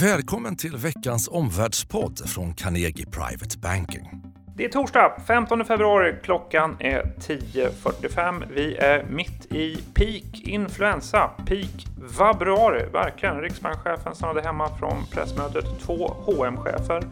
Välkommen till veckans omvärldspodd från Carnegie Private Banking. Det är torsdag 15 februari. Klockan är 10.45. Vi är mitt i peak influensa, peak vabruari. Verkligen. Riksbankschefen stannade hemma från pressmötet. Två hm chefer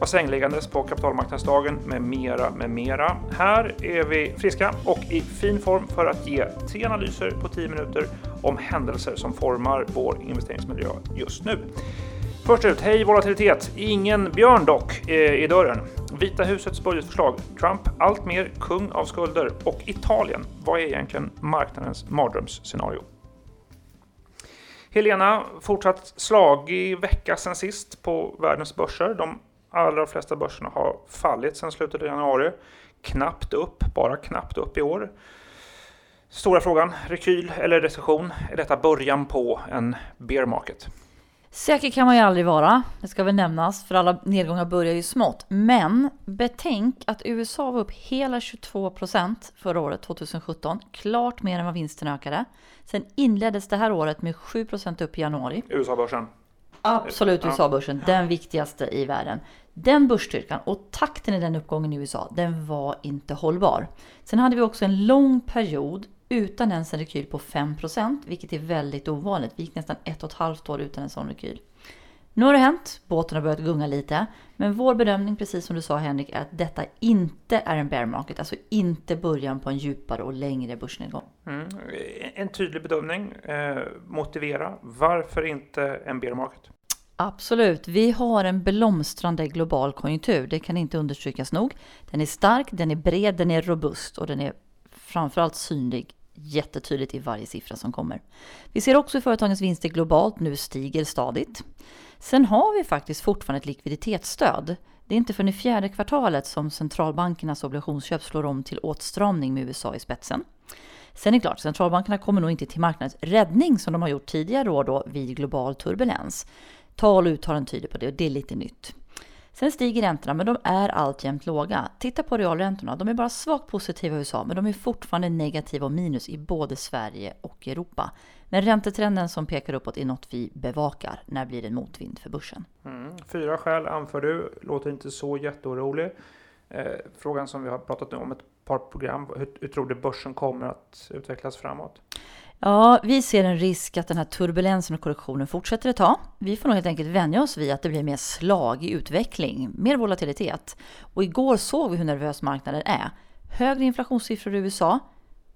var sängliggandes på kapitalmarknadsdagen med mera, med mera. Här är vi friska och i fin form för att ge tre analyser på 10 minuter om händelser som formar vår investeringsmiljö just nu. Först ut, hej volatilitet. Ingen björn dock eh, i dörren. Vita husets budgetförslag. Trump allt mer kung av skulder. Och Italien. Vad är egentligen marknadens mardrömsscenario? Helena, fortsatt slagig vecka sen sist på världens börser. De allra flesta börserna har fallit sedan slutet av januari. Knappt upp, bara knappt upp i år. Stora frågan, rekyl eller recession? Är detta början på en bear market? Säker kan man ju aldrig vara, det ska väl nämnas, för alla nedgångar börjar ju smått. Men betänk att USA var upp hela 22 procent förra året, 2017. Klart mer än vad vinsten ökade. Sen inleddes det här året med 7 procent upp i januari. USA-börsen? Absolut USA-börsen, den viktigaste i världen. Den börsstyrkan och takten i den uppgången i USA, den var inte hållbar. Sen hade vi också en lång period utan ens en rekyl på 5% vilket är väldigt ovanligt. Vi gick nästan ett och ett halvt år utan en sån rekyl. Nu har det hänt, båten har börjat gunga lite, men vår bedömning, precis som du sa Henrik, är att detta inte är en bear market, alltså inte början på en djupare och längre börsnedgång. Mm. En tydlig bedömning, eh, motivera, varför inte en bear market? Absolut, vi har en blomstrande global konjunktur, det kan inte understrykas nog. Den är stark, den är bred, den är robust och den är framförallt synlig jättetydligt i varje siffra som kommer. Vi ser också hur företagens vinster globalt nu stiger stadigt. Sen har vi faktiskt fortfarande ett likviditetsstöd. Det är inte förrän i fjärde kvartalet som centralbankernas obligationsköp slår om till åtstramning med USA i spetsen. Sen är det klart, centralbankerna kommer nog inte till marknadens räddning som de har gjort tidigare år då vid global turbulens. Tal och uttalanden tyder på det och det är lite nytt. Sen stiger räntorna, men de är alltjämt låga. Titta på realräntorna. De är bara svagt positiva i USA, men de är fortfarande negativa och minus i både Sverige och Europa. Men räntetrenden som pekar uppåt är något vi bevakar. När blir det motvind för börsen? Mm. Fyra skäl anför du. Låter inte så jätteorolig. Eh, frågan som vi har pratat om ett par program. Hur, hur tror du börsen kommer att utvecklas framåt? Ja, vi ser en risk att den här turbulensen och korrektionen fortsätter ett tag. Vi får nog helt enkelt vänja oss vid att det blir mer slag i utveckling, mer volatilitet. Och igår såg vi hur nervös marknaden är. Högre inflationssiffror i USA,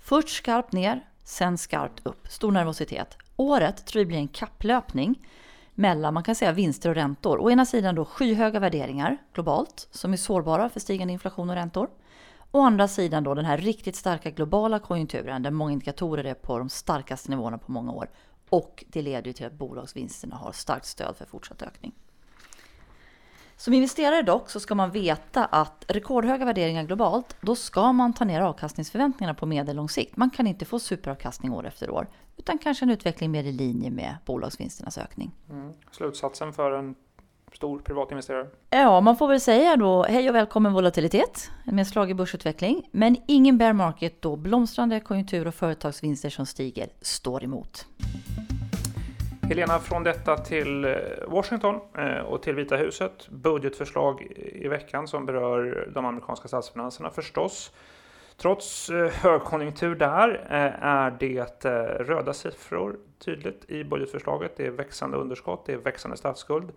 först skarpt ner, sen skarpt upp. Stor nervositet. Året tror vi blir en kapplöpning mellan, man kan säga vinster och räntor. Å ena sidan då skyhöga värderingar globalt, som är sårbara för stigande inflation och räntor. Å andra sidan då den här riktigt starka globala konjunkturen där många indikatorer är på de starkaste nivåerna på många år. Och det leder till att bolagsvinsterna har starkt stöd för fortsatt ökning. Som investerare dock så ska man veta att rekordhöga värderingar globalt, då ska man ta ner avkastningsförväntningarna på medellång sikt. Man kan inte få superavkastning år efter år, utan kanske en utveckling mer i linje med bolagsvinsternas ökning. Mm. Slutsatsen för en stor privatinvesterare? Ja, man får väl säga då hej och välkommen volatilitet med slagig börsutveckling. Men ingen bear market då blomstrande konjunktur och företagsvinster som stiger står emot. Helena, från detta till eh, Washington eh, och till Vita huset. Budgetförslag i veckan som berör de amerikanska statsfinanserna förstås. Trots eh, högkonjunktur där är det röda siffror tydligt i budgetförslaget. Det är växande underskott, det är växande statsskuld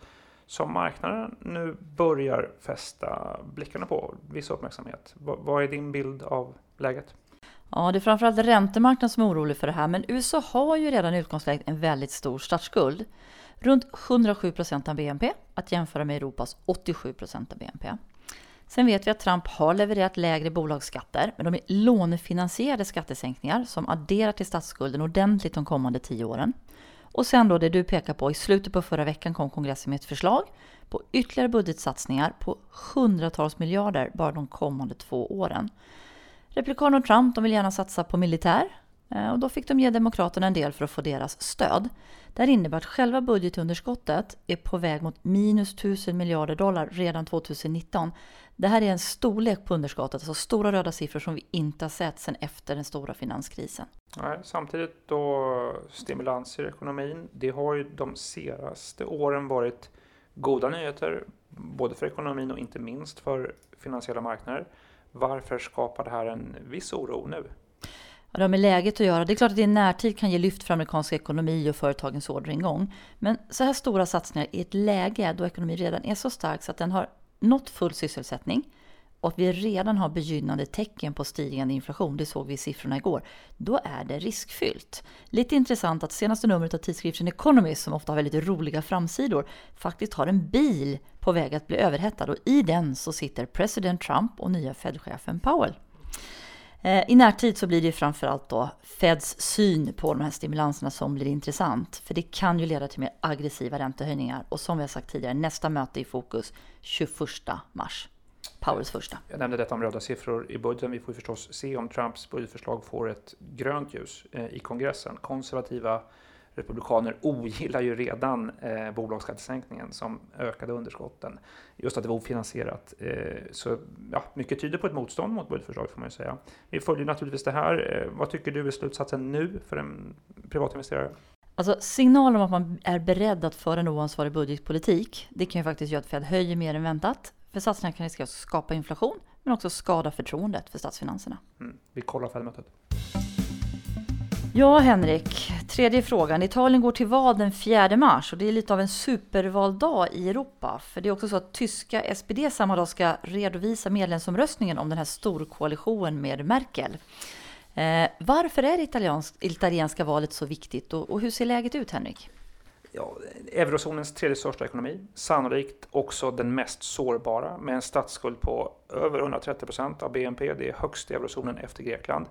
som marknaden nu börjar fästa blickarna på, viss uppmärksamhet. vad är din bild av läget? Ja, det är framförallt räntemarknaden som är orolig för det här, men USA har ju redan i utgångsläget en väldigt stor statsskuld. Runt 107 procent av BNP, att jämföra med Europas 87 procent av BNP. Sen vet vi att Trump har levererat lägre bolagsskatter, men de är lånefinansierade skattesänkningar som adderar till statsskulden ordentligt de kommande tio åren. Och sen då det du pekar på, i slutet på förra veckan kom kongressen med ett förslag på ytterligare budgetsatsningar på hundratals miljarder bara de kommande två åren. Republikanerna och Trump de vill gärna satsa på militär eh, och då fick de ge Demokraterna en del för att få deras stöd. Det här innebär att själva budgetunderskottet är på väg mot minus 1000 miljarder dollar redan 2019. Det här är en storlek på underskottet, alltså stora röda siffror som vi inte har sett sedan efter den stora finanskrisen. Nej, samtidigt då stimulanser i ekonomin, det har ju de senaste åren varit goda nyheter, både för ekonomin och inte minst för finansiella marknader. Varför skapar det här en viss oro nu? Ja, det har med läget att göra. Det är klart att det i närtid kan ge lyft för amerikansk ekonomi och företagens orderingång. Men så här stora satsningar i ett läge då ekonomin redan är så stark så att den har nått full sysselsättning och att vi redan har begynnande tecken på stigande inflation, det såg vi i siffrorna igår, då är det riskfyllt. Lite intressant att senaste numret av tidskriften Economist, som ofta har väldigt roliga framsidor, faktiskt har en bil på väg att bli överhettad och i den så sitter president Trump och nya Fed-chefen Powell. Eh, I närtid så blir det framförallt då Feds syn på de här stimulanserna som blir intressant. För det kan ju leda till mer aggressiva räntehöjningar. Och som vi har sagt tidigare, nästa möte i fokus 21 mars. Powells första. Jag nämnde detta om röda siffror i budgeten. Vi får förstås se om Trumps budgetförslag får ett grönt ljus eh, i kongressen. Konservativa republikaner ogillar ju redan eh, bolagsskattesänkningen som ökade underskotten. Just att det var ofinansierat. Eh, så ja, mycket tyder på ett motstånd mot budgetförslaget får man ju säga. Vi följer naturligtvis det här. Eh, vad tycker du är slutsatsen nu för en privatinvesterare? Alltså signalen om att man är beredd att föra en oansvarig budgetpolitik, det kan ju faktiskt göra att Fed höjer mer än väntat. För satsningar kan riskera att skapa inflation, men också skada förtroendet för statsfinanserna. Mm. Vi kollar Fed-mötet. Ja, Henrik. Tredje frågan. Italien går till val den 4 mars och det är lite av en supervaldag i Europa. För det är också så att tyska SPD samma dag ska redovisa medlemsomröstningen om den här storkoalitionen med Merkel. Eh, varför är det italienska valet så viktigt och, och hur ser läget ut, Henrik? ja, eurozonens tredje största ekonomi, sannolikt också den mest sårbara med en statsskuld på över 130 procent av BNP. Det är högst i eurozonen efter Grekland.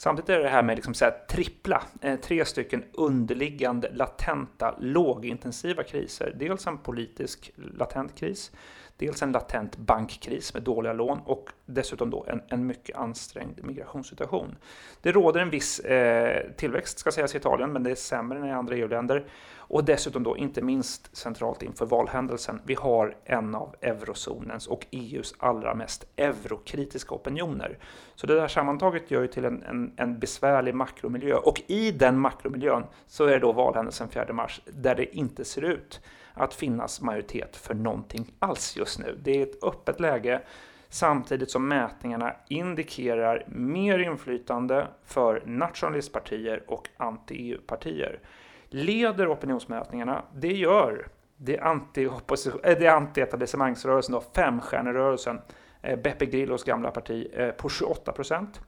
Samtidigt är det här med liksom så här trippla, eh, tre stycken underliggande latenta lågintensiva kriser. Dels en politisk latent kris, dels en latent bankkris med dåliga lån och dessutom då en, en mycket ansträngd migrationssituation. Det råder en viss eh, tillväxt ska sägas i Italien, men det är sämre än i andra EU-länder. Och dessutom då inte minst centralt inför valhändelsen, vi har en av eurozonens och EUs allra mest eurokritiska opinioner. Så det där sammantaget gör ju till en, en, en besvärlig makromiljö och i den makromiljön så är det då valhändelsen 4 mars där det inte ser ut att finnas majoritet för någonting alls just nu. Det är ett öppet läge samtidigt som mätningarna indikerar mer inflytande för nationalistpartier och anti-EU-partier. Leder opinionsmätningarna? Det gör det eh, anti-etablissemangsrörelsen, anti femstjärnerörelsen, eh, Beppe Grillos gamla parti, eh, på 28 procent.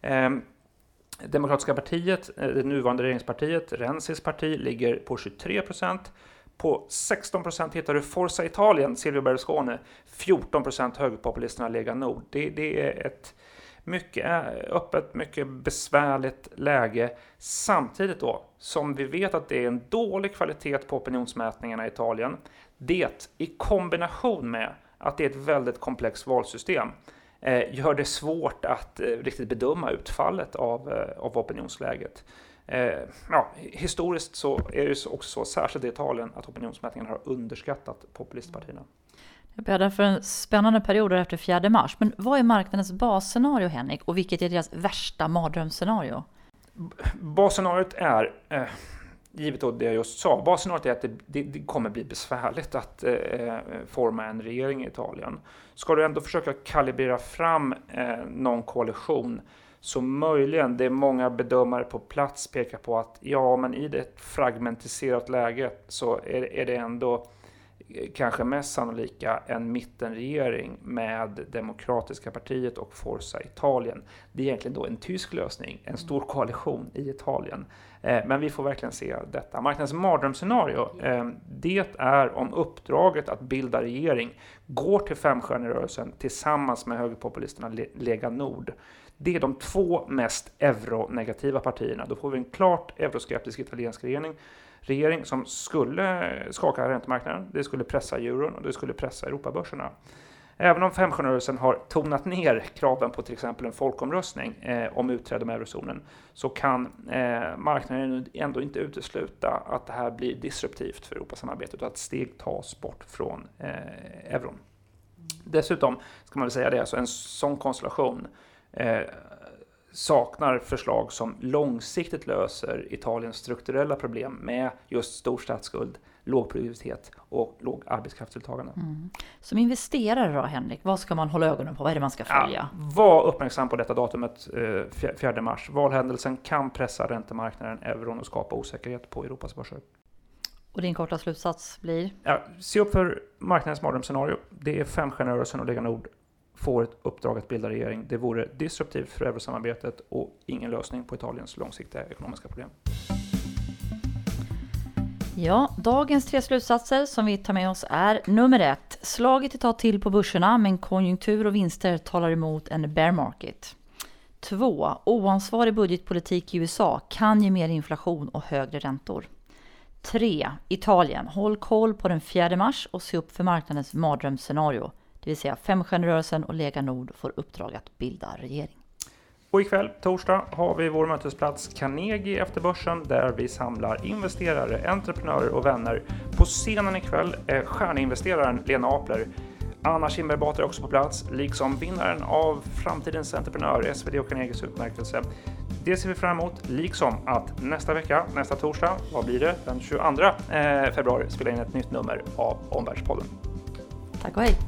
Ehm, Demokratiska partiet, det nuvarande regeringspartiet, Rensis parti, ligger på 23 procent. På 16 procent hittar du Forza Italien, Silvio Berlusconi. 14 procent högerpopulisterna Lega Nord. Det, det, är ett mycket eh, öppet, mycket besvärligt läge. Samtidigt då som vi vet att det är en dålig kvalitet på opinionsmätningarna i Italien. Det i kombination med att det är ett väldigt komplext valsystem eh, gör det svårt att eh, riktigt bedöma utfallet av, av opinionsläget. Eh, ja, historiskt så är det också så, särskilt i Italien, att opinionsmätningarna har underskattat populistpartierna. Jag bäddar för en spännande period efter 4 mars. Men vad är marknadens basscenario, Henrik? Och vilket är deras värsta mardrömsscenario? Basscenariot är, eh, givet då det jag just sa, basscenariot är att det, det, det kommer bli besvärligt att eh, forma en regering i Italien. Ska du ändå försöka kalibrera fram eh, någon koalition så möjligen, det många bedömare på plats pekar på att ja, men i det fragmentiserat läget så är, är det ändå eh, kanske mest sannolika en mittenregering med Demokratiska partiet och Forza Italien. Det är egentligen då en tysk lösning, en stor koalition i Italien. Eh, men vi får verkligen se detta. Marknadens mardrömsscenario, eh, det är om uppdraget att bilda regering går till femstjärnerörelsen tillsammans med högerpopulisterna Lega Nord. Det är de två mest euronegativa partierna. Då får vi en klart euroskeptisk italiensk regering, regering som skulle skaka räntemarknaden, det skulle pressa euron och det skulle pressa Europabörserna. Även om femstjärnerörelsen har tonat ner kraven på till exempel en folkomröstning eh, om utträde med eurozonen så kan eh, marknaden ändå inte utesluta att det här blir disruptivt för Europasamarbetet och att steg tas bort från eh, euron. Dessutom ska man väl säga det, alltså en sån konstellation eh, saknar förslag som långsiktigt löser Italiens strukturella problem med just stor statsskuld, låg produktivitet och låg arbetskraftsdeltagande. Mm. Som investerare då, Henrik, vad ska man hålla ögonen på? Vad är det man ska följa? Ja, var uppmärksam på detta datumet, 4 eh, mars. Valhändelsen kan pressa räntemarknaden, euron och skapa osäkerhet på Europas börser. Och din korta slutsats blir? Ja, se upp för marknadens mardrömsscenario. Det är femstjärnerörelsen och Lega Nord får ett uppdrag att bilda regering. Det vore disruptivt för eurosamarbetet och ingen lösning på Italiens långsiktiga ekonomiska problem. Ja, dagens tre slutsatser som vi tar med oss är nummer ett. Slaget är ta till på börserna men konjunktur och vinster talar emot en bear market. 2. Oansvarig budgetpolitik i USA kan ge mer inflation och högre räntor. 3. Italien. Håll koll på den 4 mars och se upp för marknadens mardrömsscenario. Det vill säga Femstjärnerörelsen och Lega Nord får uppdrag att bilda regering. Och ikväll, torsdag, har vi vår mötesplats Carnegie efter börsen där vi samlar investerare, entreprenörer och vänner. På scenen ikväll är stjärninvesteraren Lena Apler. Anna Kinberg Batra är också på plats, liksom vinnaren av Framtidens entreprenör, SvD och Carnegies utmärkelse. Det ser vi fram emot, liksom att nästa vecka, nästa torsdag, vad blir det? Den 22 eh, februari, spela in ett nytt nummer av Omvärldspodden. Tack och hej!